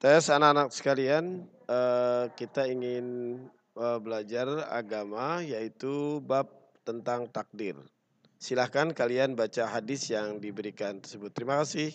Tes anak-anak sekalian, eh, kita ingin, eh, belajar agama yaitu bab tentang takdir. Silahkan kalian baca hadis yang diberikan tersebut. Terima kasih.